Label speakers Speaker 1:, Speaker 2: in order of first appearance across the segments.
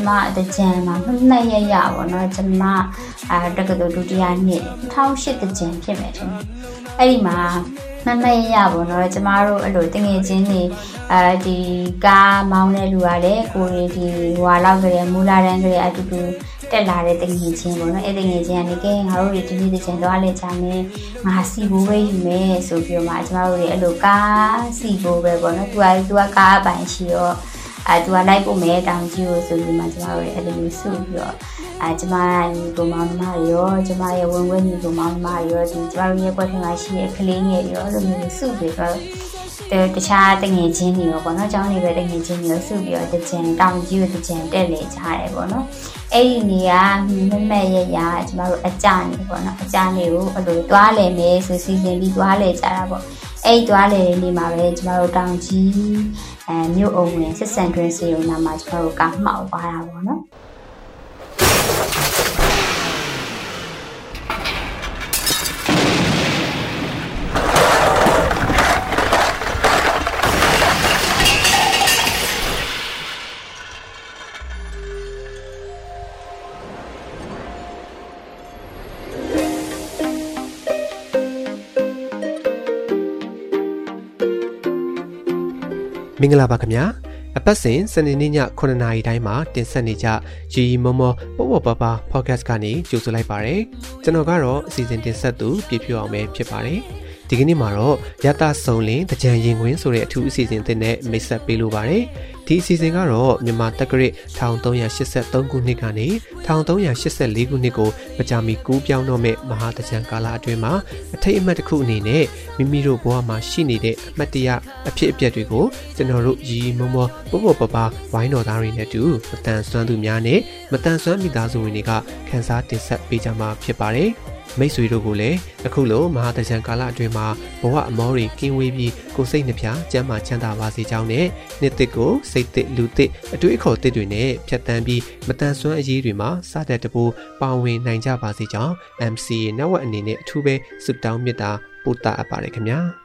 Speaker 1: ကျမအတကြံမှာမှတ်မှတ်ရရပေါ့နော်ကျမအာတက္ကသိုလ်ဒုတိယနှစ်2008တကြံဖြစ်မယ်ထင်တယ်အဲ့ဒီမှာမမရရပေါ့နော်ကျမတို့အဲ့လိုတငယ်ချင်းတွေအဲဒီကားမောင်းတဲ့လူကလည်းကိုရီဒီဟွာလောက်ကလေးမူလာတန်းကလေးအတူတူတက်လာတဲ့တငယ်ချင်းပေါ့နော်အဲ့တငယ်ချင်းကနေကဲငါတို့ဒီနေ့တချင်သွားလဲချာမယ်ငါစီဘိုးပဲယူမယ်ဆိုပြီးတော့မှကျမတို့တွေအဲ့လိုကားစီဘိုးပဲပေါ့နော်သူကသူကကားအပိုင်ရှိတော့ အဲသူကလိုက်ဖို့မဲတောင်ကြီးကိုဆိုပြီးမှကျမတို့တွေအဲ့လိုမျိုးစုပြီးတော့အဲကျမညီကိုမောင်နှမတွေရောကျမရဲ့ဝင်ဝဲညီကိုမောင်နှမတွေရောဒီကျမတို့ရဲ့ကွက်ထင်မှာရှိတဲ့ကလေးငယ်တွေရောအဲ့လိုမျိုးစုပြီးတော့တခြားတငယ်ချင်းတွေရောပေါ့နော်။ကျောင်းနေပဲတငယ်ချင်းတွေရောစုပြီးတော့တကြံတောင်ကြီးကိုတကြံတက်လေကြတယ်ပေါ့နော်။အဲ့ဒီနေရာမမက်ရရကျမတို့အကြနေပေါ့နော်။အကြနေကိုအဲ့လိုသွားလေမယ်ဆိုစီစဉ်ပြီးသွားလေကြတာပေါ့။အဲ့ဒီသွားလေနေမှာပဲကျမတို့တောင်ကြီးအဲ မြို့အုံဝင်စစ်စံတွင်းစီရုံနာမှာကျမတို့ကမှောက်သွားတာပေါ့နော်။
Speaker 2: မင်္ဂလာပါခင်ဗျာအပတ်စဉ်စနေနေ့ည9:00နာရီတိုင်းမှာတင်ဆက်နေကြရီရီမောမောပေါ့ပေါ့ပါပါ podcast ကနေကြိုဆိုလိုက်ပါရစေကျွန်တော်ကတော့အစီအစဉ်တင်ဆက်သူပြည့်ဖြူအောင်ပဲဖြစ်ပါတယ် ဒီကနေ့မှာတော့ရတဆုံလင်တကြံရင်ခွင်းဆိုတဲ့အထူးအစီအစဉ်တင်နဲ့မိတ်ဆက်ပေးလိုပါတယ်ဒီအစီအစဉ်ကတော့မြန်မာတက္ကရာ1383ခုနှစ်ကနေ1384ခုနှစ်ကိုမကြာမီကူးပြောင်းတော့မဲ့မဟာတကြံကာလအတွင်းမှာအထိတ်အမှတ်တစ်ခုအနေနဲ့မိမိတို့ဘဝမှာရှိနေတဲ့အမှတ်တရအဖြစ်အပျက်တွေကိုကျွန်တော်တို့ရီမမောပို့ပို့ပပဝိုင်းတော်သားတွေနဲ့တူမတန်ဆွမ်းသူများနဲ့မတန်ဆွမ်းမိသားစုဝင်တွေကခန်းစားတင်ဆက်ပေးကြမှာဖြစ်ပါတယ်။ မိတ်ဆွေတို့ကိုလည်းအခုလိုမဟာတကြံကာလအတွင်းမှာဘဝအမောတွေကင်းဝေးပြီးကိုယ်စိတ်နှပြကျမ်းမာချမ်းသာပါစေကြောင်းနဲ့နှစ်သက်ကိုစိတ်သက်လူသက်အတွေ့အခေါ်သက်တွေနဲ့ဖြတ်တန်းပြီးမတန်ဆွမ်းအရေးတွေမှာစတဲ့တပူပါဝင်နိုင်ကြပါစေကြောင်း MCA Network အနေနဲ့အထူးပဲဆုတောင်းမေတ္တာပို့တာအပ်ပါတယ်ခင်ဗျာ။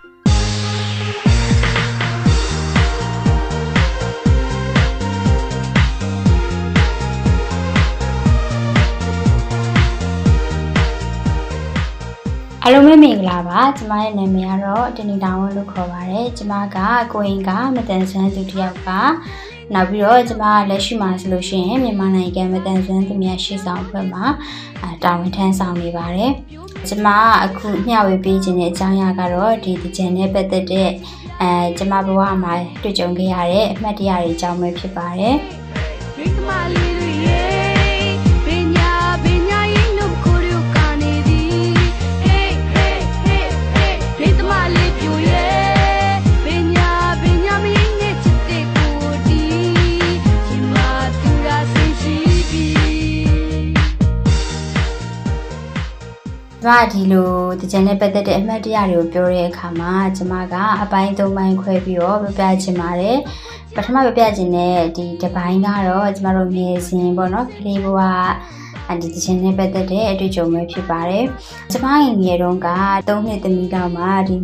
Speaker 1: မင်္ဂလာပါကျမရဲ့နာမည်ကတော့တင်နီတောင်ဝလို့ခေါ်ပါတယ်ကျမကကိုရင်ကမတန်ဆွမ်းသူတယောက်ကနောက်ပြီးတော့ကျမလက်ရှိမှာဆိုလို့ရှိရင်မြန်မာနိုင်ငံမတန်ဆွမ်းသူများရှေ့ဆောင်အဖွဲ့မှာတာဝန်ထမ်းဆောင်နေပါတယ်ကျမအခုမျှဝေပေးခြင်းတဲ့အကြောင်းအရာကတော့ဒီတကြံနဲ့ပတ်သက်တဲ့အဲကျမဘဝမှာတွေ့ကြုံခဲ့ရတဲ့အမှတ်တရတွေအကြောင်းပဲဖြစ်ပါတယ် ကျမဒီလိုတကြံနဲ့ပတ်သက်တဲ့အမှတ်တရတွေကိုပြောတဲ့အခါမှာကျမကအပိုင်း၃ပိုင်းခွဲပြီးတော့ပြပြချင်ပါတယ်ပထမပြပြချင်တဲ့ဒီတစ်ပိုင်းကတော့ကျမတို့ငယ်စဉ်ပေါ့နော်ကလေးဘဝဒီတခြင်းနဲ့ပတ်သက်တဲ့အတွေ့အကြုံပဲဖြစ်ပါတယ်။ကျမငယ်ငယ်တုန်းက၃နှစ်သမီးတောင်မှဒီ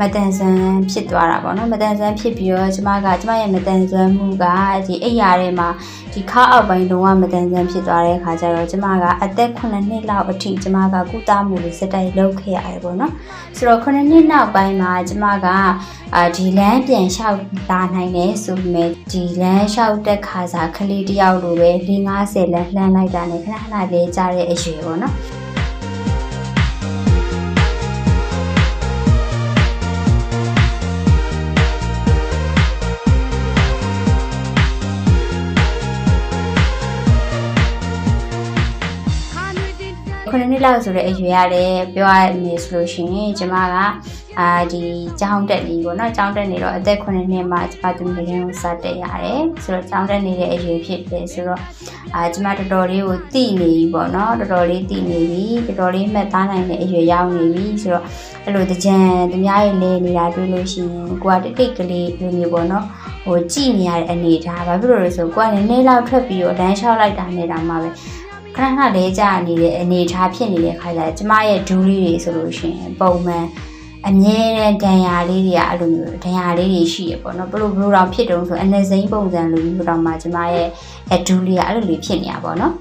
Speaker 1: မတန်ဆန်းဖြစ်သွားတာပေါ့နော်မတန်ဆန်းဖြစ်ပြီးတော့ကျမကကျမရဲ့မတန်ဆန်းမှုကဒီအိယာထဲမှာဒီခါအောက်ပိုင်းလုံးဝမတန်ဆန်းဖြစ်သွားတဲ့အခါကျတော့ကျမကအသက်9နှစ်လောက်အထိကျမကကုသမှုတွေစက်တိုက်လုပ်ခဲ့ရတယ်ပေါ့နော်ဆိုတော့9နှစ်နောက်ပိုင်းမှာကျမကအာဒီလမ်းပြန်လျှောက်လာနိုင်တယ်ဆိုပေမဲ့ဒီလမ်းလျှောက်တက်ခါစားကလေးတယောက်လိုပဲ450လမ်းလှမ်းလိုက်တာနဲ့ခဏခဏလေးကြားတဲ့အရွယ်ပေါ့နော် နှစ်လောက်ဆိုတဲ့အရွယ်ရတယ်ပြောရမယ်ဆိုလို့ရှိရင်ကျမကအာဒီကျောင်းတက်နေပေါ့နော်ကျောင်းတက်နေတော့အသက်9နှစ်မှာကျမသူငယ်ချင်းကိုစတက်ရတယ်ဆိုတော့ကျောင်းတက်နေတဲ့အရွယ်ဖြစ်တယ်ဆိုတော့အာကျမတော်တော်လေးကိုတည်နေပြီပေါ့နော်တော်တော်လေးတည်နေပြီတော်တော်လေးမှတ်သားနိုင်တဲ့အရွယ်ရောက်နေပြီဆိုတော့အဲ့လိုတကြံသူများရဲ့လဲနေတာတွေ့လို့ရှိရင်ကိုကတိတ်တိတ်ကလေးလိုမျိုးပေါ့နော်ဟိုကြည်နေရတဲ့အနေထားဘာဖြစ်လို့လဲဆိုကိုကလည်းနည်းနည်းလောက်ထွက်ပြီးတော့လမ်းလျှောက်လိုက်တာနဲ့တောင်မှပဲ ခဏခဏလေးကြာနေတဲ့အနေထားဖြစ်နေတဲ့ခါကျကျမရဲ့ဒူးလေးတွေဆိုလို့ရှိရင်ပုံမှန်အမြဲတမ်းဒဏ်ရာလေးတွေကအဲ့လိုမျိုးဒဏ်ရာလေးတွေရှိရပေါ့နော်ဘလို့ဘလို့တော့ဖြစ်တုံးဆိုအနေစိမ့်ပုံစံလိုမျိုးတော့မှကျမရဲ့အဒူလေးကအဲ့လိုလေးဖြစ်နေတာပေါ့နော်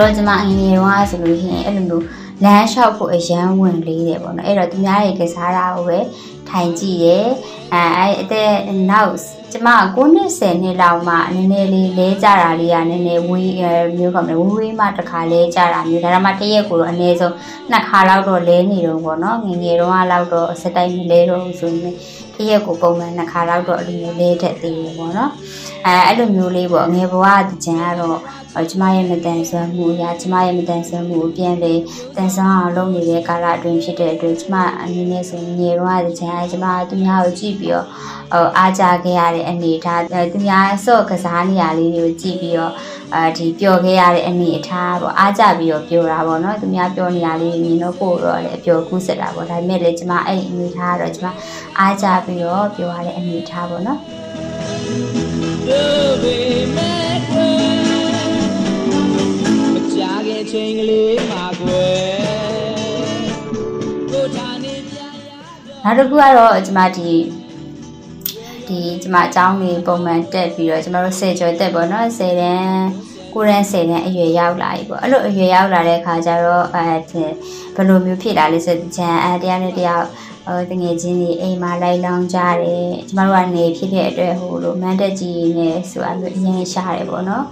Speaker 3: တဲ့ဆိုတော့ကျမ
Speaker 1: အငယ်တော့ဆိုလို့ရှိရင်အဲ့လိုမျိုးလမ်းလျှောက်ဖို့အရန်ဝင်လေးတယ်ပေါ့နော်အဲ့တော့သူများတွေကစားတာကိုပဲထိုင်ကြည့်တယ်အဲအဲ့အသက်နောက်ကျမ9နှစ်10နှစ်လောက်မှနည်းနည်းလေးလဲကြတာလေးကနည်းနည်းဝေးအဲမျိုးကမလဲဝေးဝေးမှတစ်ခါလဲကြတာမျိုးဒါတော့မှတစ်ရက်ကိုတော့အနည်းဆုံးနှစ်ခါလောက်တော့လဲနေတော့ပေါ့နော်ငယ်ငယ်တော့လောက်တော့စက်တိုင်းမလဲတော့ဘူးဆိုရင် တစ်ရက်ကိုပုံမှန်နှစ်ခါလောက်တော့အလိုမျိုးလဲတတ်သေးတယ်ပေါ့နော်အဲအဲ့လိုမျိုးလေးပေါ့ငယ်ဘဝတကြံကတော့ကျမရဲ့မတန်ဆွမ်းမှုအရာကျမရဲ့မတန်ဆွမ်းမှုကိုပြန်လေတန်ဆွမ်းအောင်လုပ်နေတဲ့ကာလအတွင်းဖြစ်တဲ့အတွက်ကျမအနေနဲ့ဆိုငယ်တော့တဲ့ချင်အဲကျမသူများကိုကြည့်ပြီးတော့ဟိုအားကြခဲ့ရတဲ့အနေအထားသူများဆော့ကစားနေရလေးတွေကိုကြည့်ပြီးတော့ အဲဒီပျော်ခဲ့ရတဲ့အနေအထားပေါ့အားကြပြီးတော့ပျော်တာပေါ့နော်သူများပျော်နေရလေးမြင်တော့ကိုယ်တော့လည်းအပျော်ကူးစက်တာပေါ့ဒါပေမဲ့လည်းကျမအဲ့ဒီအနေအထားကတော့ကျမအားကြပြီးတော့ပျော်ရတဲ့အနေအထားပေါ့နော်
Speaker 4: Love me mad မကြခဲ့ချိန်ကလေးမှာကွယ်ကိုချာနေပြန်ရ
Speaker 1: နောက်တစ်ခုကတော့ကျမဒီ ဒီကျမအကြောင်းလေးပုံမှန်တက်ပြီးတော့ကျမတို့10ကျော်တက်ပေါ့နော်10တန်းကိုရန်10တန်းအရွယ်ရောက်လာပြီပေါ့အဲ့လိုအရွယ်ရောက်လာတဲ့အခါကျတော့အဲဒီဘယ်လိုမျိုးဖြစ်လာလဲဆိုတော့ဂျန်အဲတရားနဲ့တရားဟိုတငယ်ချင်းတွေအိမ်မှာလိုက်လောင်းကြတယ်ကျမတို့ကနေဖြစ်တဲ့အတွက်ဟိုလိုမန်တက်ကြီးနဲ့ဆိုအဲ့လိုအရင်ရှားတယ်ပေါ့နော်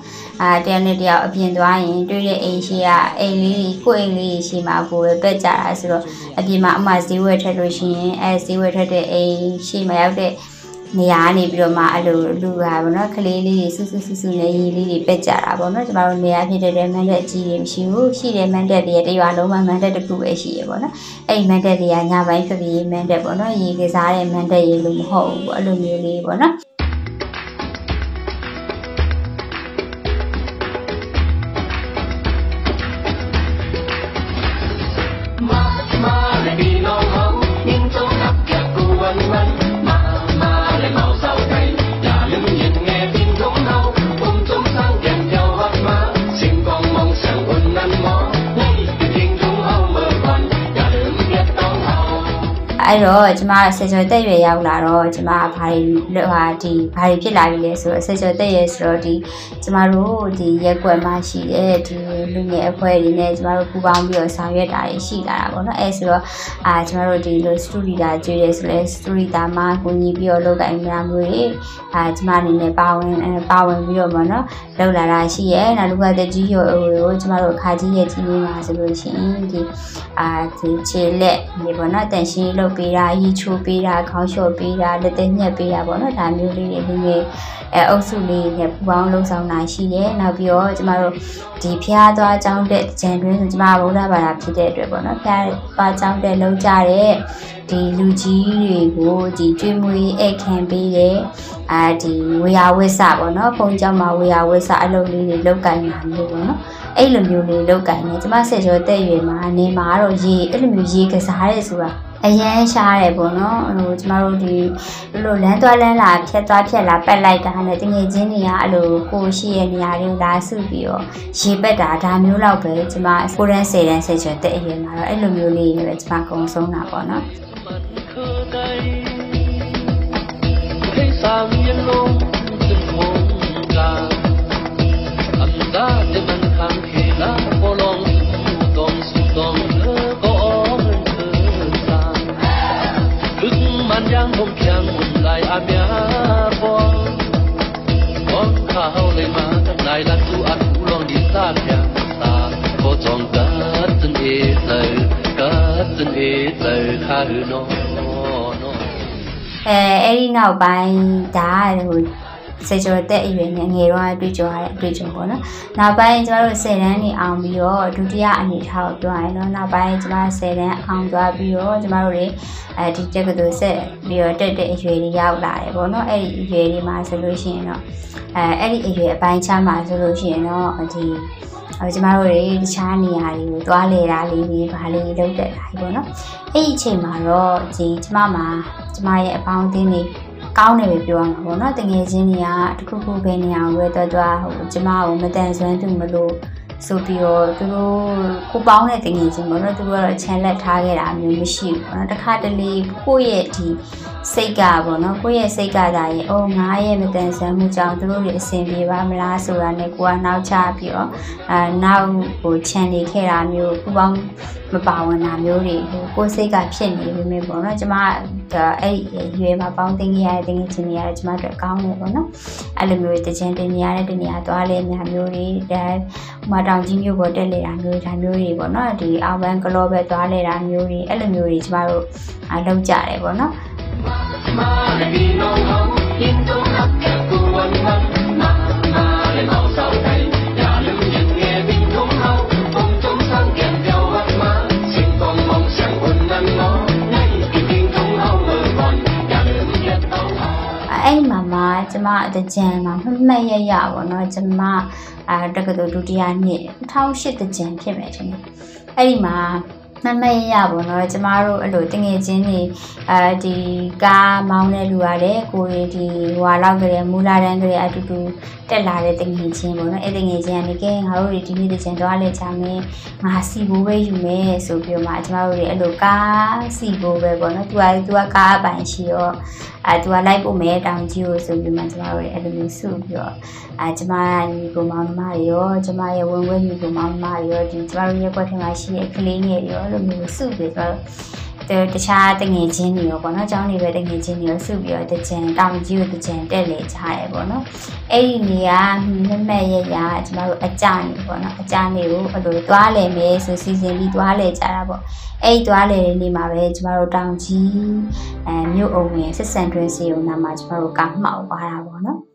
Speaker 1: အာတရားနဲ့တရားအပြင်သွားရင်တွေ့တဲ့အိမ်ရှိကအိမ်လေးကိုယ့်အိမ်လေးရှိမှာကိုယ်ပဲပက်ကြတာဆိုတော့အပြင်မှာအမှဈေးဝယ်ထက်လို့ရှိရင်အဲဈေးဝယ်ထက်တဲ့အိမ်ရှိမှာရောက်တဲ့ နေရာကနေပြီးတော့မှအဲ့လိုလူပါဗောနော်ကလေးလေးတွေဆူဆူဆူဆူနဲ့ရေးလေးတွေပက်ကြတာဗောနော်ကျမတို့နေရာဖြစ်တဲ့မန်တက်ကြီးတွေမရှိဘူးရှိတယ်မန်တက်တွေတရွာလုံးမှာမန်တက်တစ်ခုပဲရှိရဗောနော်အဲ့ဒီမန်တက်တွေကညပိုင်းဖြစ်ပြီးမန်တက်ဗောနော်ရေကစားတဲ့မန်တက်ရေလို့မဟုတ်ဘူးဗောအဲ့လိုမျိုးလေးဗောနော် အဲ့တော့ကျမဆယ်ကျော်တက်ရွယ်ရောက်လာတော့ကျမဘာတွေဟာဒီဘာတွေဖြစ်လာပြီလဲဆိုတော့ဆယ်ကျော်တက်ရွယ်ဆိုတော့ဒီကျမတို့ဒီရက်ွက်မှာရှိတဲ့ဒီလူငယ်အဖွဲ့တွေနဲ့ကျမတို့ပူးပေါင်းပြီးတော့ဆောင်ရွက်တာတွေရှိလာတာပေါ့နော်အဲဆိုတော့အာကျမတို့ဒီလိုစတူဒီတာကျွေးရဲဆိုလဲစတူဒီတာမှာကိုညီပြီးတော့လုပ်ကိုင်များမျိုးတွေအာကျမအနေနဲ့ပါဝင်ပါဝင်ပြီးတော့ပေါ့နော်လုပ်လာတာရှိရဲနောက်တစ်ခါတကြီးရောကိုကျမတို့ခါကြီးရဲ့ကြီးလေးမှာဆိုလို့ရှိရင်ဒီအာဒီခြေလက်ဒီပေါ့နော်တန်ရှင်းလုပ်ပေးတာရီချိုးပေးတာခေါင်းလျှော်ပေးတာလက်သက်ညက်ပေးတာပေါ့နော်ဒါမျိုးလေးတွေငယ်အဲအုပ်စုလေးနဲ့ပူပေါင်းလှုပ်ဆောင်တာရှိရဲနောက်ပြီးတော့ကျမတို့ဒီဖျားသွားအကြောင်းတဲ့ဂျန်တွင်းဆိုကျမဗုဒ္ဓဘာသာဖြစ်တဲ့အတွက်ပေါ့နော်ဖျားသွားအကြောင်းတဲ့လုံးကြတဲ့ဒီလူကြီးတွေကိုဒီကျွေးမွေးအိတ်ခံပေးတဲ့အာဒီဝေယဝစ်စပေါ့နော်ဘုံကြောင့်မှာဝေယဝစ်စအလုပ်လေးတွေလောက်ကင်တာမျိုးပေါ့နော်အဲ့လိုမျိုးလေးလောက်ကင်နေကျမဆက်ကျော်တဲ့ရွယ်မှာနေမှာတော့ရေအဲ့လိုမျိုးရေကစားရဲဆိုတာ အရန်ရှားတယ်ပေါ့နော်ဟိုကျမတို့ဒီလိုလမ်းသွားလမ်းလာဖြတ်သွားဖြတ်လာပက်လိုက်တာနဲ့တငယ်ချင်းတွေကအဲ့လိုကိုရှိရဲ့နေရာတွေကိုလာစုပြီးတော့ရေပက်တာဒါမျိုးလောက်ပဲကျမကိုရန်10တန်းဆက်ကျော်တဲ့အရွယ်မှာတော့အဲ့လိုမျိုးလေးတွေပဲကျမကုံဆုံးတာပေါ့နော်
Speaker 4: Hãy sang yên lông từng mong ca Âm đã để mình khang khi lá cô lòng Con khao lấy mà lại là tu ăn tu lòng đi xa mẹ xa Có chọn cất chân ế tờ cất chân ế tờ khá hư nó nó
Speaker 1: အဲအဲ့ဒီနောက်ပိုင်းဒါဟို စေကျော်တက်အရွယ်နဲ့ငယ်တော့အတွေ့ကြုံရတဲ့အတွေ့အကြုံပေါ့နော်နောက်ပိုင်းကျမတို့10တန်းနေအောင်ပြီးတော့ဒုတိယအနေထားကိုပြောရရင်တော့နောက်ပိုင်းကျမ10တန်းအောင်သွားပြီးတော့ကျမတို့တွေအဲဒီတက္ကသိုလ်ဆက်ပြီးတော့တက်တဲ့အရွယ်တွေရောက်လာတယ်ပေါ့နော်အဲ့ဒီအရွယ်တွေမှာဆိုလို့ရှိရင်တော့အဲအဲ့ဒီအရွယ်အပိုင်းခြားမှာဆိုလို့ရှိရင်တော့ဒီအဲကျမတို့တွေတခြားနေရာတွေကိုသွားလေတာလေးတွေဗာလေးလုပ်တက်တာကြီးပေါ့နော်အဲ့ဒီအချိန်မှာတော့ဒီကျမမှာကျမရဲ့အပေါင်းအသင်းတွေ ကောင်းတယ်ပဲပြောရမှာပေါ့နော်တကယ်ချင်းတွေကတခုခုပဲနေအောင်ဝဲတော့တော့ဟိုကျမကိုမတန်ဆွမ်းသူမလို့ဆိုပြီးတော့သူတို့ကိုပေါင်းတဲ့တကယ်ချင်းပေါ့နော်သူတို့ကတော့ channel ထားခဲ့တာမျိုးမရှိဘူးပေါ့နော်တခါတလေကိုယ့်ရဲ့ဒီစိတ်ကပေါ့နော်ကိုယ့်ရဲ့စိတ်ကသာရင်အိုးငါရဲ့မတန်ဆန်းမှုကြောင့်သူတို့တွေအဆင်ပြေပါမလားဆိုတာနဲ့ကိုကနောက်ချပြီးတော့အဲနောက်ဟိုခြံနေခဲ့တာမျိုးပူပေါင်းမပါဝင်တာမျိုးတွေဟိုကိုယ်စိတ်ကဖြစ်နေပြီမျိုးပေါ့နော်ကျမအဲ့ဒီရွယ်မှာပေါင်းသိငရတဲ့တကယ်ချင်းတွေရတယ်ကျမတို့ကောင်းတယ်ပေါ့နော်အဲ့လိုမျိုးတကြံတင်နေရတဲ့တနေရာသွားလဲများမျိုးတွေဒါဥမာတောင်ကြီးမျိုးပေါ်တက်လေတာမျိုးဒါမျိုးတွေပေါ့နော်ဒီအောက်ဘန်ကလောပဲသွားလဲတာမျိုးတွေအဲ့လိုမျိုးတွေကျမတို့အလုပ်ကြတယ်ပေါ့နော်အဲ့ ကျမအတကြံမှာမှတ်မှတ်ရရပေါ့နော်ကျမအာတက္ကသိုလ်ဒုတိယနှစ်2008တကြံဖြစ်မယ်ထင်တယ်အဲ့ဒီမှာ မမရရပေါ့နော်ကျမတို့အဲ့လိုတငယ်ချင်းတွေအဲဒီကားမောင်းတဲ့လူရတယ်ကိုရီဒီဟွာလောက်ကလေးမူလာတန်းကလေးအတူတူတက်လာတဲ့တငယ်ချင်းပေါ့နော်အဲ့တငယ်ချင်းကနေကဲငါတို့တွေဒီနေ့တကြံတော့လဲချမယ်ငါစီဘိုးပဲယူမယ်ဆိုပြီးတော့မှကျမတို့တွေအဲ့လိုကားစီဘိုးပဲပေါ့နော်သူကသူကကားအပိုင်ရှိတော့အဲသူကလိုက်ဖို့မဲတောင်ကြီးကိုဆိုပြီးမှကျမတို့တွေအဲ့လိုမျိုးစုပြီးတော့အဲကျမညီကိုမောင်နှမတွေရောကျမရဲ့ဝင်ဝဲညီကိုမောင်နှမတွေရောဒီကျမတို့ရဲ့ကွက်ထဲမှာရှိတဲ့ကလေးငယ်တွေရောအဲ့လိုမျိုးစုပြီးကျမတို့တတခြားတငယ်ချင်းတွေရောပေါ့နော်။ကျောင်းတွေပဲတငယ်ချင်းတွေရောစုပြီးတော့တကြံတောင်ကြီးကိုတကြံတက်လေကြရဲပေါ့နော်။အဲ့ဒီနေရာမမက်ရရကျမတို့အကြနေပေါ့နော်။အကြနေကိုအဲ့လိုသွားလေမယ်ဆိုစီစဉ်ပြီးသွားလေကြတာပေါ့။အဲ့ဒီသွားလေတဲ့နေမှာပဲကျမတို့တောင်ကြီးအဲမြို့အုံဝင်စစ်စံတွင်းစီကိုနာမှာကျမတို့ကမှောက်သွားတာပေါ့နော်။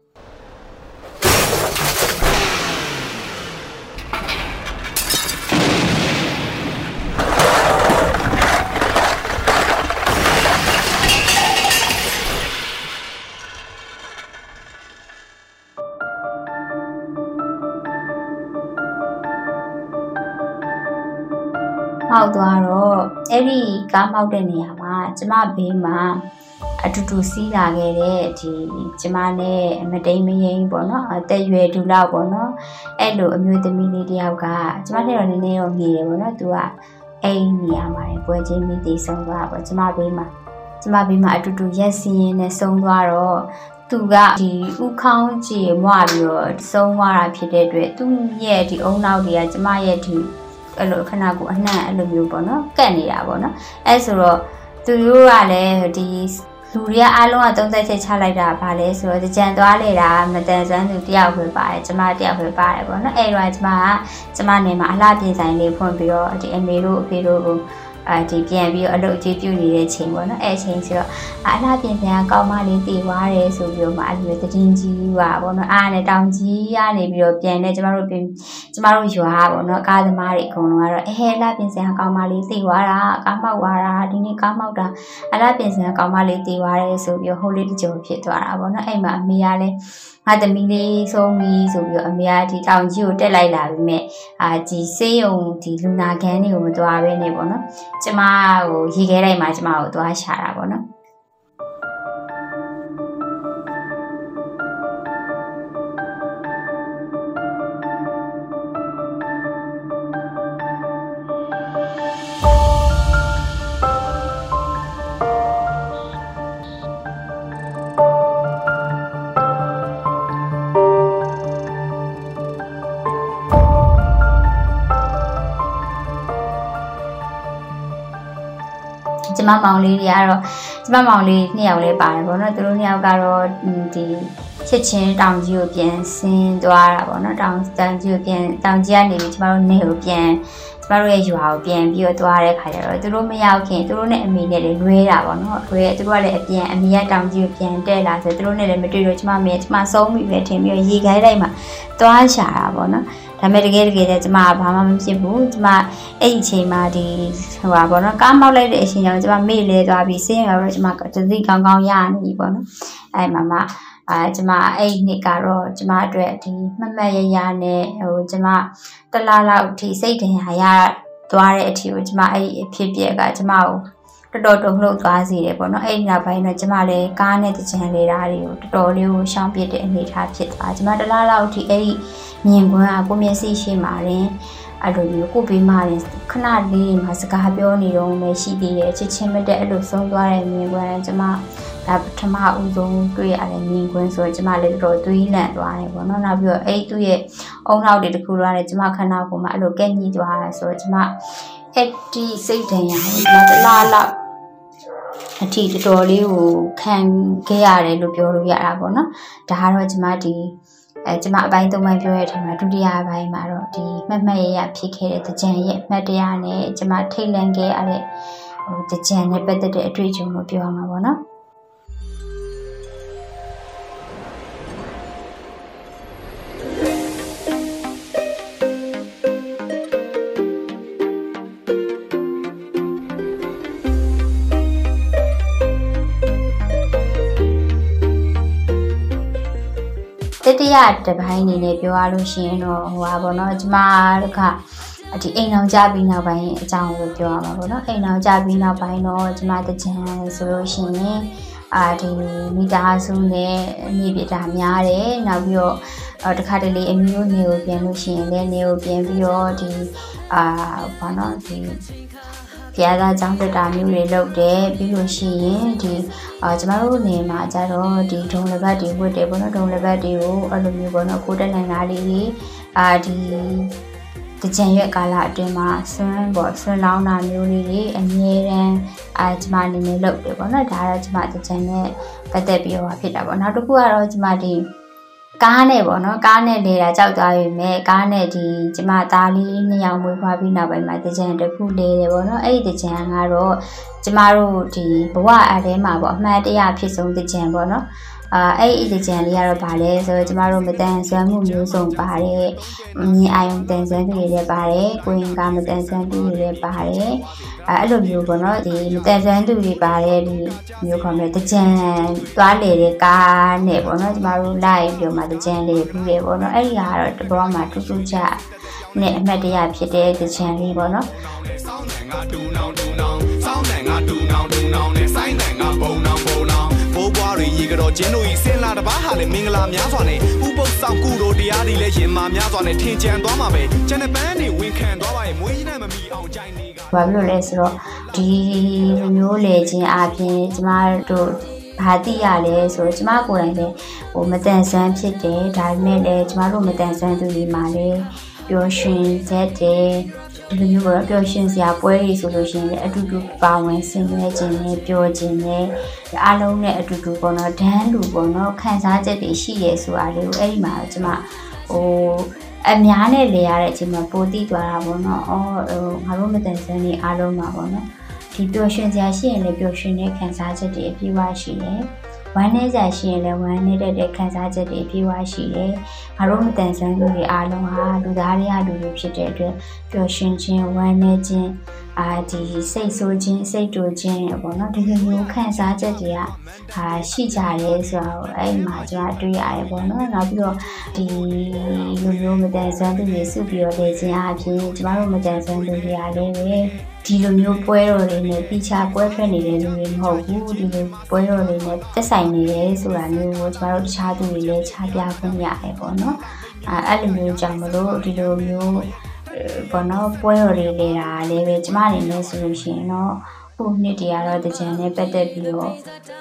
Speaker 1: အဲ့ဒီကားမောက်တဲ့နေရာမှာကျမဘေးမှာအတူတူစီးလာခဲ့တဲ့ဒီကျမနဲ့မတိန်မရင်ပေါ့နော်အသက်ရွယ်ဒူလောက်ပေါ့နော်အဲ့လိုအမျိုးသမီးလေးတယောက်ကကျမနဲ့တော့နည်းနည်းတော့ငေတယ်ပေါ့နော်သူကအဲ့ဒီနေရာမှာပွဲချင်းမိသေးဆုံးသွားပေါ့ကျမဘေးမှာကျမဘေးမှာအတူတူရက်စီရင်နဲ့ဆုံးသွားတော့သူကဒီဥခေါင်းကြည်မွပြီးတော့ဆုံးသွားတာဖြစ်တဲ့အတွက်သူ့ရဲ့ဒီအုံနောက်တွေကကျမရဲ့ဒီ အဲ့လိုခဏကိုအနှံ့အဲ့လိုမျိုးပေါ့နော်ကတ်နေတာပေါ့နော်အဲ့ဆိုတော့သူတို့ကလည်းဒီလူတွေကအားလုံးကသုံးသက်ချက်ချလိုက်တာဗာလဲဆိုတော့ကြံသွားလေတာမတန်ဆွမ်းသူတယောက်ပဲပါတယ်ကျမတယောက်ပဲပါတယ်ပေါ့နော်အဲ့တော့ကျမကကျမနေမှာအလှပြင်ဆိုင်လေးဖွင့်ပြီးတော့ဒီအမေတို့အဖေတို့ကို အဲဒီပြန်ပြီးတော့အလုပ်အကျပြုနေတဲ့ချိန်ပေါ့နော်အဲ့ချိန်ဆိုတော့အလှပြင်ဆိုင်ကကောင်းမလေးတည်သွားတယ်ဆိုပြီးတော့မှအဲ့လိုတည်ကြီးပါပေါ့နော်အားနဲ့တောင်ကြီးရနေပြီးတော့ပြန်နေကျမတို့ပြင်ကျမတို့ရွာပေါ့နော်ကားသမားတွေအကုန်လုံးကတော့အဲလှပြင်ဆိုင်ကကောင်းမလေးတည်သွားတာကားမောက်သွားတာဒီနေ့ကားမောက်တာအလှပြင်ဆိုင်ကကောင်းမလေးတည်သွားတယ်ဆိုပြီးတော့ဟိုလေးတကြုံဖြစ်သွားတာပေါ့နော်အဲ့မှာအမေကလည်း ငါသမီးလေးဆုံးပြီဆိုပြီးတော့အမေကဒီတောင်ကြီးကိုတက်လိုက်လာပြီမဲ့အာဒီစေးရုံဒီလူနာခန်းတွေကိုမသွားဘဲနေပေါ့နော်ကျမဟိုရေခဲတိုင်းမှာကျမကိုသွားရှာတာပေါ့နော် ကျမမောင်လေးတွေကတော့ကျမမောင်လေးနှစ်ယောက်လေးပါတယ်ပေါ့နော်သူတို့နှစ်ယောက်ကတော့ဒီချစ်ချင်းတောင်ကြီးကိုပြန်ဆင်းသွားတာပေါ့နော်တောင်တောင်ကြီးကိုပြန်တောင်ကြီးကနေပြီးကျမတို့နေကိုပြန်ကျမတို့ရဲ့ရွာကိုပြန်ပြီးတော့သွားတဲ့ခါကျတော့သူတို့မရောက်ခင်သူတို့နဲ့အမေနဲ့လည်းလွဲတာပေါ့နော်လွဲသူတို့ကလည်းအပြန်အမေကတောင်ကြီးကိုပြန်တက်လာဆိုသူတို့နဲ့လည်းမတွေ့တော့ကျမမေကျမဆုံးပြီပဲထင်ပြီးတော့ရေခိုင်းလိုက်မှသွားရှာတာပေါ့နော် ဒါပေမဲ့တကယ်တကယ်လည်းကျမကဘာမှမဖြစ်ဘူးကျမအဲ့ဒီအချိန်မှာဒီဟိုပါပေါ့နော်ကားမောက်လိုက်တဲ့အချိန်ကျတော့ကျမမေ့လဲသွားပြီးစင်းရတော့ကျမတသိကောင်းကောင်းရနေပြီပေါ့နော်အဲ့မှာမှအဲကျမအဲ့ဒီနှစ်ကတော့ကျမအတွက်ဒီမှတ်မှတ်ရရနဲ့ဟိုကျမတလားလောက်ဒီစိတ်ဒဏ်ရာရသွားတဲ့အထီကိုကျမအဲ့ဒီအဖြစ်ပြက်ကကျမကို တော်တော်တုန်လှုပ်သွားစေတယ်ပေါ့နော်အဲ့ဒီနောက်ပိုင်းတော့ကျမလည်းကားနဲ့တကြံလေးဓာတ်တွေကိုတော်တော်လေးကိုရှောင်ပြစ်တဲ့အနေအထားဖြစ်သွားကျမတလားလောက်ထိအဲ့ဒီမြင်ကွင်းကကိုမျက်စိရှိမှရင်အဲ့လိုမျိုးကိုပေးမှရင်ခဏလေးမှစကားပြောနေတော့မှရှိသေးတယ်ချစ်ချင်းမတဲ့အဲ့လိုဆုံးသွားတဲ့မြင်ကွင်းကျမဒါပထမဦးဆုံးတွေ့ရတဲ့မြင်ကွင်းဆိုတော့ကျမလည်းတော်တော်သွေးလန့်သွားတယ်ပေါ့နော်နောက်ပြီးတော့အဲ့သူ့ရဲ့အုံနောက်တွေတခုတော့လည်းကျမခန္ဓာကိုယ်မှာအဲ့လိုကဲ့ညှိသွားတယ်ဆိုတော့ကျမအဲ့ဒီစိတ်ဒဏ်ရာကိုကျမတလားလောက် အထီတော်တော်လေးကိုခံခဲ့ရတယ်လို့ပြောလို့ရတာပေါ့နော်ဒါကတော့ကျမဒီအဲကျမအပိုင်းသုံးပိုင်းပြောရတဲ့အချိန်မှာဒုတိယအပိုင်းမှာတော့ဒီမှတ်မှတ်ရရဖြစ်ခဲ့တဲ့ကြံရဲ့မှတ်တရားနဲ့ကျမထိတ်လန့်ခဲ့ရတဲ့ဟိုကြံနဲ့ပတ်သက်တဲ့အတွေ့အကြုံကိုပြောရမှာပေါ့နော် ယတစ်ပိုင်းအနေနဲ့ပြောရလို့ရှိရင်တော့ဟိုပါဘောနော်ကျမတို့ကဒီအိမ်အောင်ကြပြီးနောက်ပိုင်းအကြောင်းကိုပြောရမှာပေါ့နော်အိမ်အောင်ကြပြီးနောက်ပိုင်းတော့ကျမတကြံဆိုလို့ရှိရင်အာဒီမိသားစုနဲ့မြေပြတာများတယ်နောက်ပြီးတော့တခါတလေအမျိုးနေကိုပြန်လို့ရှိရင်လည်းနေကိုပြန်ပြီးတော့ဒီအာဘာနော်ဒီ ဘုရားသားကျောင်းတက်တာမျိုးတွေလုပ်တယ်ပြီးလို့ရှိရင်ဒီအာကျမတို့နေမှာကြတော့ဒီဒုံလက်ဘတ်တွေဝတ်တယ်ပေါ့နော်ဒုံလက်ဘတ်တွေကိုအဲ့လိုမျိုးပေါ့နော်ကိုတက်နိုင်တာလေးတွေအာဒီတကြံရွက်ကာလအတွင်းမှာဆွမ်းပေါ့ဆွမ်းလောင်းတာမျိုးလေးတွေအမြဲတမ်းအာကျမအနေနဲ့လုပ်တယ်ပေါ့နော်ဒါကတော့ကျမတကြံနဲ့ပတ်သက်ပြီးတော့ဖြစ်တာပေါ့နောက်တစ်ခုကတော့ကျမဒီ ကားနဲ့ပေါ့နော်ကားနဲ့နေတာကြောက်သွားပြီမဲ့ကားနဲ့ဒီကျမသားလေးနှစ်ယောက်မွေးဖွားပြီးနောက်ပိုင်းမှာတကြံတစ်ခုလေးတယ်ပေါ့နော်အဲ့ဒီတကြံကတော့ကျမတို့ဒီဘဝအထဲမှာပေါ့အမှန်တရားဖြစ်ဆုံးတကြံပေါ့နော် အာအဲ့ဒီကြံလေးကတော့ဗာလဲဆိုတော့ကျမတို့မတန်ဆွမ်းမှုမျိုးစုံပါတယ်မြင်အာယုံတန်ဆွမ်းသူတွေလည်းပါတယ်ကိုရင်ကမတန်ဆွမ်းသူတွေလည်းပါတယ်အဲအဲ့လိုမျိုးပေါ့နော်ဒီမတန်ဆွမ်းသူတွေပါတယ်ဒီမျိုးခေါ်မယ်တကြံသွားလေတဲ့ကားနဲ့ပေါ့နော်ကျမတို့လိုက်ပြီးတော့မှတကြံလေးပြီးတယ်ပေါ့နော်အဲ့ဒီဟာကတော့တဘောမှာတူတူချနဲ့အမှတ်တရဖြစ်တဲ့တကြံလေးပေါ့နော်
Speaker 5: စောင်းတယ်ငါဒူနောင်ဒူနောင်စောင်းတယ်ငါဒူနောင်ဒူနောင်နဲ့ဆိုင်းတယ်ငါဘုံနောင်ဘုံနောင် ဘိုးဘွားတွေရေကတော့ကျင်းတို့ဤစင်လာတပားဟာလည်းမင်္ဂလာများစွာနဲ့ဥပုပ်ဆောင်ကုတို့တရားတွေလည်းရင်မာများစွာနဲ့ထင်ကြံသွားမှာပဲကျန်တဲ့ပန်းတွေဝင်ခံသွားပါရဲ့မွေးကြီးနဲ့မမီအောင်ကြိုင်နေက
Speaker 1: ဘာဖြစ်လို့လဲဆိုတော့ဒီလိုမျိုးလေခြင်းအပြင်ကျမတို့ဘာတိရလဲဆိုတော့ကျမကိုယ်တိုင်လည်းဟိုမတန်ဆွမ်းဖြစ်တယ်ဒါပေမဲ့လည်းကျမတို့မတန်ဆွမ်းသူတွေမှာလည်းပျော်ရွှင်ချက်တယ် ဒီလိုမျိုးပေါ့ပျော်ရွှင်စရာပွဲတွေဆိုလို့ရှိရင်လည်းအတူတူပါဝင်ဆင်နွှဲခြင်းနဲ့ပျော်ခြင်းနဲ့အားလုံးနဲ့အတူတူပေါ့နော်ဒန်းလူပေါ့နော်ခံစားချက်တွေရှိရဲဆိုတာလေးကိုအဲ့ဒီမှာကျမဟိုအများနဲ့လေရတဲ့အချိန်မှာပိုတိသွားတာပေါ့နော်။အော်ဟိုငါတို့မတန်ဆန်းနေအားလုံးမှာပေါ့နော်။ဒီပျော်ရွှင်စရာရှိရင်လည်းပျော်ရွှင်တဲ့ခံစားချက်တွေအပြည့်အဝရှိတယ်။ ဝမ်းနည်းစရာရှိရင်လည်းဝမ်းနည်းတဲ့တဲ့ခံစားချက်တွေအပြည့်အဝရှိတယ်။ငါတို့မတန်ဆန်းသူတွေအားလုံးဟာလူသားတွေကလူတွေဖြစ်တဲ့အတွက်ပျော်ရွှင်ခြင်းဝမ်းနည်းခြင်းအာဒီစိတ်ဆိုးခြင်းစိတ်တူခြင်းပေါ့နော်ဒီလိုမျိုးခံစားချက်တွေကအာရှိကြတယ်ဆိုတော့အဲ့မှာကျွန်တော်တွေ့ရတယ်ပေါ့နော်နောက်ပြီးတော့ဒီလူမျိုးမတန်ဆွမ်းသူတွေစုပြီးတော့လေ့ကျင့်အားဖြင့်ကျမတို့မတန်ဆွမ်းသူတွေကလည်းပဲ ဒီလိုမျိုးပွဲတော်တွေနဲ့တိကျပွဲထွက်နေတဲ့လူတွေမဟုတ်ဘူးဒီလိုပွဲတော်တွေနဲ့တက်ဆိုင်နေတယ်ဆိုတာမျိုးကိုကျမတို့တခြားသူတွေလည်းခြားပြခွင့်ရတယ်ပေါ့နော်အဲအဲ့လိုမျိုးကြောင့်မလို့ဒီလိုမျိုးဘောနော်ပွဲတော်တွေလေတာလည်းပဲကျမအနေနဲ့ဆိုလို့ရှိရင်တော့ပူ ခုနှစ်တည်းကတော့တကြံနဲ့ပတ်သက်ပြီးတော့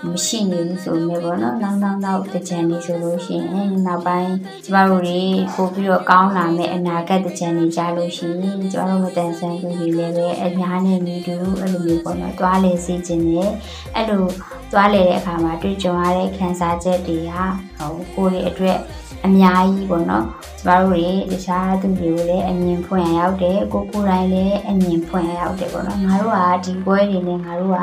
Speaker 1: မရှိနေဘူးဆိုနေပေါ့နော်နောက်နောက်နောက်တကြံနေဆိုလို့ရှိရင်နောက်ပိုင်းကျမတို့တွေပို့ပြီးတော့ကောင်းလာမယ့်အနာဂတ်တကြံနေကြလို့ရှိရင်ကျမတို့မတန်ဆန်းသူတွေလည်းပဲအများနဲ့နေတူအဲ့လိုမျိုးပေါ့နော်တွားလေစီခြင်းနဲ့အဲ့လိုတွားလေတဲ့အခါမှာတွေ့ကြုံရတဲ့ခံစားချက်တွေကဟိုကိုယ်တွေအတွက် အများကြီးပေါ့နော်ကျမတို့တွေတခြားသူတွေကိုလည်းအမြင်ဖွင့်ရရောက်တယ်ကိုကိုယ်တိုင်လည်းအမြင်ဖွင့်ရရောက်တယ်ပေါ့နော်ငါတို့ကဒီပွဲတွေနဲ့ငါတို့က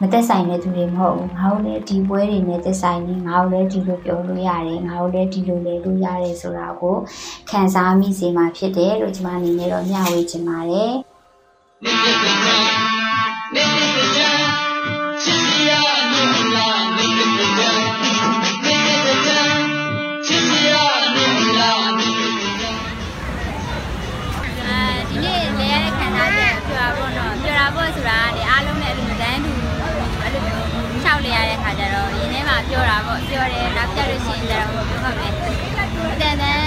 Speaker 1: မသက်ဆိုင်တဲ့သူတွေမဟုတ်ဘူးငါတို့လည်းဒီပွဲတွေနဲ့သက်ဆိုင်နေငါတို့လည်းဒီလိုပြောလို့ရတယ်ငါတို့လည်းဒီလိုလေလို့ရတယ်ဆိုတာကိုခံစားမိစေမှာဖြစ်တယ်လို့ကျမအနေနဲ့တော့မျှဝေချင်ပါတယ်
Speaker 6: ပြောတာပေါ့ပြောတယ်နောက်ကြလို့ရှိရင်ကျတော့ပြောဟုတ်တယ်တန်တန်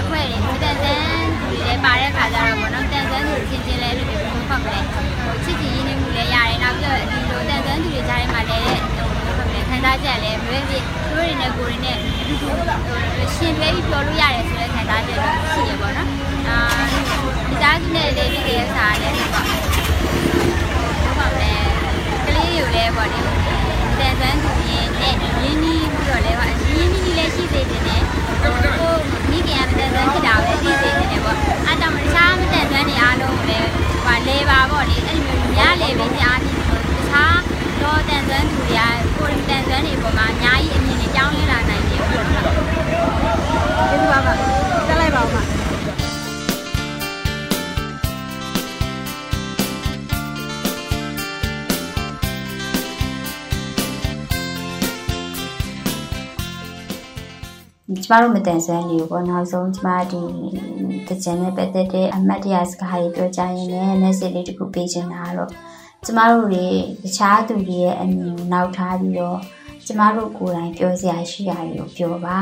Speaker 6: အဖွဲတွေတန်တန်ဒီလေပါတဲ့ခါကျတော့ပေါ့နော်တန်တန်သူချင်းချင်းလဲလို့ပြောဟုတ်တယ်ဟိုချစ်ချစ်ရင်းနှီးမှုလည်းရတယ်နောက်ပြီးတော့ဒီလိုတန်တန်သူတွေကြားထဲမှာလည်းဟိုဟုတ်တယ်ခံစားချက်လည်းဘယ်ဖြစ်သူတွေနဲ့ကိုယ်တွေနဲ့အတူတူရှင်တွဲပြီးပြောလို့ရတယ်ဆိုတဲ့ခံစားချက်တော့ရှိရပေါ့နော်အာဒီသားစုနဲ့လေးဖြစ်တဲ့စားလည်းပေါ့ဘာမှမလဲကလေးယူလဲပေါ့လေတန်ဆွမ်းသူ ရင်နဲ့ရင်းနှီးပြီးတော့လဲပေါ့ရင်းနှီးလေးရှိစေတယ်နဲ့ဟိုကိုမိခင်ကမတန်ဆွမ်းဖြစ်တာပဲရှိစေတယ်ပေါ့အဲကြောင့်တခြားမတန်ဆွမ်းနေအားလုံးကိုလည်းဟိုလဲပါပေါ့လေအဲ့လိုမျိုးများလေပဲကြားပြီးတခြားတော့တန်ဆွမ်းသူတွေက
Speaker 1: ကျမတို့မတန်ဆွမ်းနေဘူးပေါ့နောက်ဆုံးကျမဒီတကြံနဲ့ပတ်သက်တဲ့အမတ်တရားစကားတွေပြောကြရင်လည်း message လေးတစ်ခုပေးချင်တာကတော့ကျမတို့တွေတခြားသူတွေရဲ့အမြင်ကိုနောက်ထားပြီးတော့ကျမတို့ကိုယ်တိုင်ပြောစရာရှိတာတွေကိုပြောပါ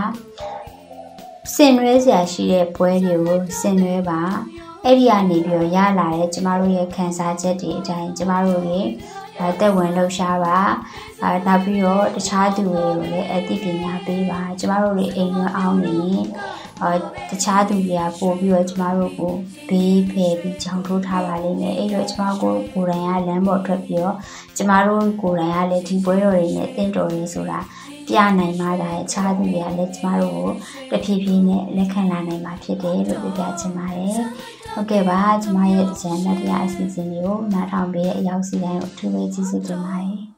Speaker 1: ဆင်နွှဲစရာရှိတဲ့ပွဲတွေကိုဆင်နွှဲပါအဲ့ဒီကနေပြီးတော့ရလာတဲ့ကျမတို့ရဲ့ခံစားချက်တွေအတိုင်းကျမတို့တွေအဲ တက်ဝင်လှူရှားပါအဲနောက်ပြီးတော့တခြားသူတွေကိုလည်းအသိပညာပေးပါကျမတို့တွေအိမ်ဝင်အောင်နေရင်အဲတခြားသူတွေကပို့ပြီးတော့ကျမတို့ကိုဘေးဖယ်ပြီးကြောင်ထိုးထားပါလိမ့်မယ်အဲ့တော့ကျမကိုကိုယ်တိုင်ကလမ်းပေါ်ထွက်ပြီးတော့ကျမတို့ကိုယ်တိုင်ကလည်းဒီပွဲတော်တွေနဲ့တင့်တော်ရေးဆိုတာ ပြနိုင်မှသာအခြားသူတွေကလည်းကျမတို့ကိုတဖြည်းဖြည်းနဲ့လက်ခံလာနိုင်မှာဖြစ်တယ်လို့ပြောပြချင်ပါတယ်ဟုတ်ကဲ့ပါကျမရဲ့ကြံတဲ့တရားအစီအစဉ်တွေကိုနားထောင်ပေးတဲ့အရောက်စီတိုင်းကိုအထူးပဲကျေးဇူးတင်ပါတယ်